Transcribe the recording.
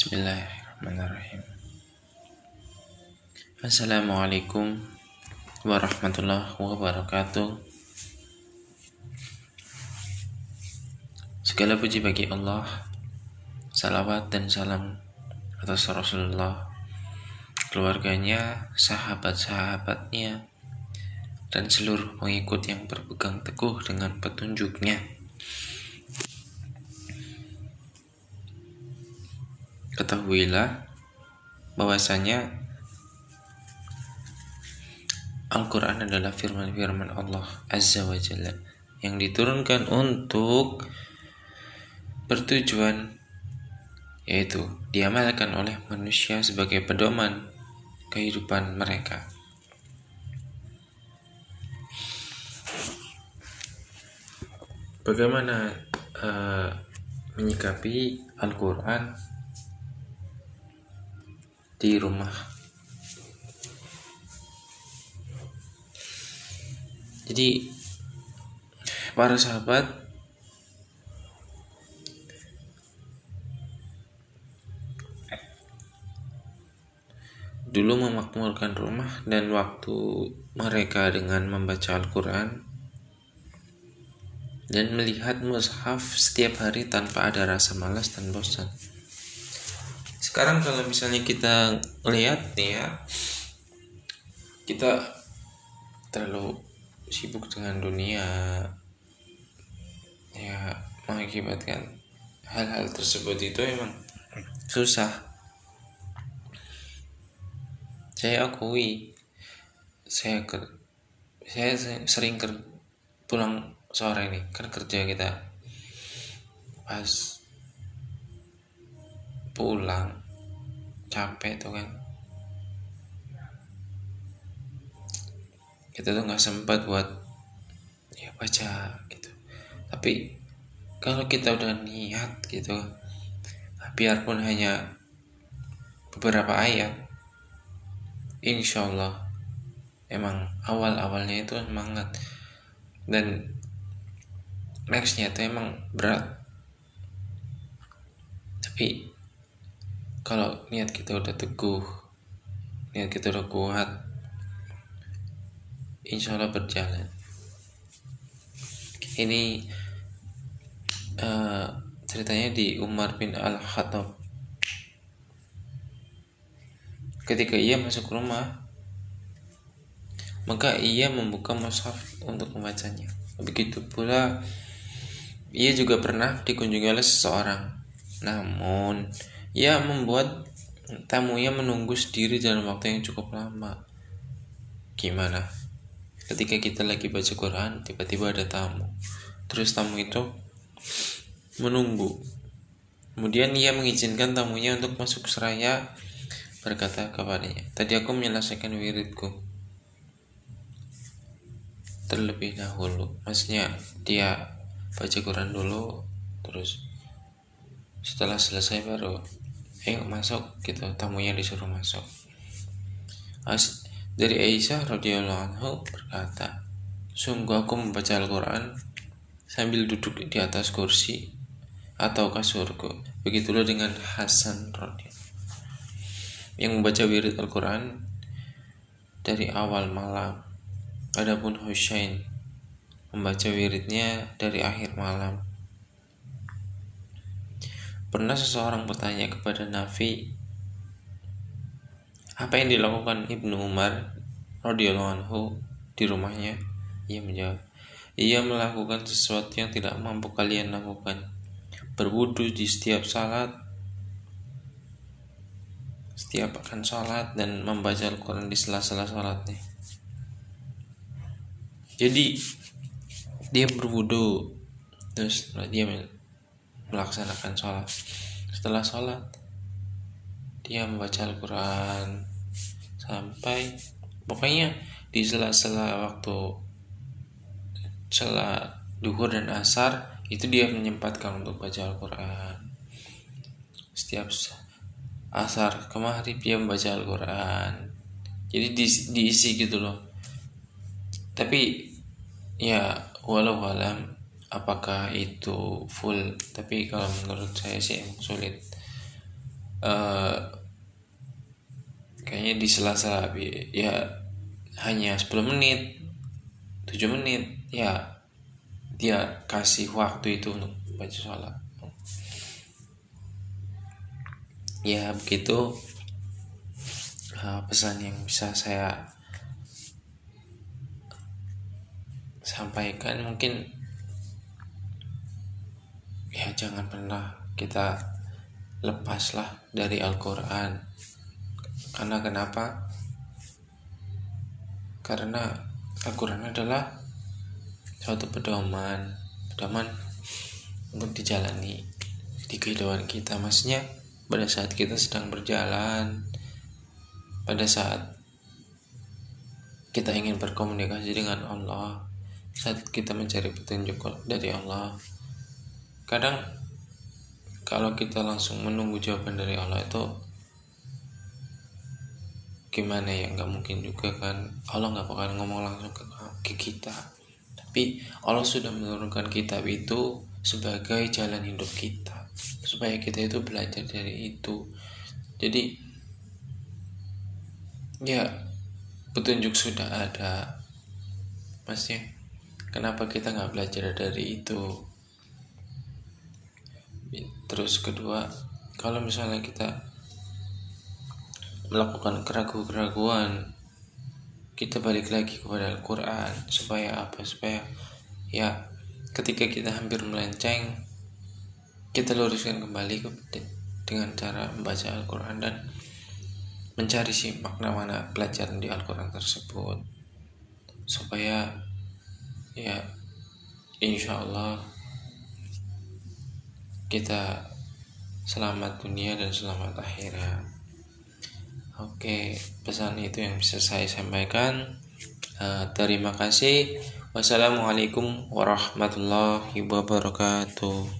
Bismillahirrahmanirrahim. Assalamualaikum warahmatullahi wabarakatuh. Segala puji bagi Allah. Salawat dan salam atas Rasulullah, keluarganya, sahabat-sahabatnya, dan seluruh pengikut yang berpegang teguh dengan petunjuknya. Ketahuilah bahwasanya Al-Quran adalah firman-firman Allah Azza wa Jalla yang diturunkan untuk bertujuan yaitu diamalkan oleh manusia sebagai pedoman kehidupan mereka. Bagaimana uh, menyikapi Al-Quran di rumah Jadi para sahabat dulu memakmurkan rumah dan waktu mereka dengan membaca Al-Quran dan melihat mushaf setiap hari tanpa ada rasa malas dan bosan. Sekarang kalau misalnya kita lihat nih ya, kita terlalu sibuk dengan dunia ya mengakibatkan hal-hal tersebut itu emang susah. Saya akui saya ker saya sering ker pulang sore nih kan kerja kita. Pas pulang capek tuh kan. Kita tuh nggak sempat buat ya baca gitu. Tapi kalau kita udah niat gitu biarpun hanya beberapa ayat insya Allah emang awal-awalnya itu semangat. Dan nextnya itu emang berat. Tapi kalau niat kita udah teguh niat kita udah kuat insya Allah berjalan. Ini uh, ceritanya di Umar bin Al-Khattab. Ketika ia masuk rumah maka ia membuka mushaf untuk membacanya. Begitu pula ia juga pernah dikunjungi oleh seseorang. Namun ia membuat tamunya menunggu sendiri dalam waktu yang cukup lama. Gimana? Ketika kita lagi baca Quran tiba-tiba ada tamu. Terus tamu itu menunggu. Kemudian ia mengizinkan tamunya untuk masuk seraya berkata kepadanya tadi aku menyelesaikan wiridku terlebih dahulu. Maksudnya dia baca Quran dulu terus setelah selesai baru ayo masuk gitu tamunya disuruh masuk As dari Aisyah radhiyallahu anhu berkata, Sungguh aku membaca Al-Quran sambil duduk di atas kursi atau kasurku. Begitulah dengan Hasan radhiyallahu yang membaca wirid Al-Quran dari awal malam. Adapun Husain membaca wiridnya dari akhir malam. Pernah seseorang bertanya kepada Nafi apa yang dilakukan Ibnu Umar radhiyallahu anhu di rumahnya? Ia menjawab, ia melakukan sesuatu yang tidak mampu kalian lakukan. Berwudu di setiap salat, setiap akan salat dan membaca Al-Quran di sela-sela salatnya. Jadi dia berwudu terus dia melaksanakan sholat. Setelah sholat dia membaca Al-Quran sampai pokoknya di sela-sela waktu sela duhur dan asar itu dia menyempatkan untuk baca Al-Quran. Setiap asar ke maghrib dia membaca Al-Quran. Jadi di, diisi gitu loh. Tapi ya walau alam apakah itu full? Tapi kalau menurut saya sih sulit. Uh, kayaknya di sela-sela ya hanya 10 menit 7 menit ya dia kasih waktu itu untuk baca sholat. Ya begitu. Uh, pesan yang bisa saya sampaikan mungkin ya jangan pernah kita lepaslah dari Al-Quran. Karena kenapa? Karena Al-Quran adalah suatu pedoman pedoman untuk dijalani di kehidupan kita. Maksudnya pada saat kita sedang berjalan pada saat kita ingin berkomunikasi dengan Allah saat kita mencari petunjuk dari Allah kadang kalau kita langsung menunggu jawaban dari Allah itu gimana ya? Nggak mungkin juga kan? Allah nggak bakal ngomong langsung ke, ke kita. Tapi Allah sudah menurunkan kitab itu sebagai jalan hidup kita supaya kita itu belajar dari itu. Jadi ya petunjuk sudah ada. Masnya kenapa kita nggak belajar dari itu terus kedua kalau misalnya kita melakukan keraguan-keraguan kita balik lagi kepada Al-Quran. Supaya apa? Supaya ya ketika kita hampir melenceng kita luruskan kembali dengan cara membaca Al-Quran dan mencari si makna mana pelajaran di Al-Quran tersebut. Supaya ya insya Allah kita selamat dunia dan selamat akhirat oke pesan itu yang bisa saya sampaikan. Uh, terima kasih. Wassalamualaikum warahmatullahi wabarakatuh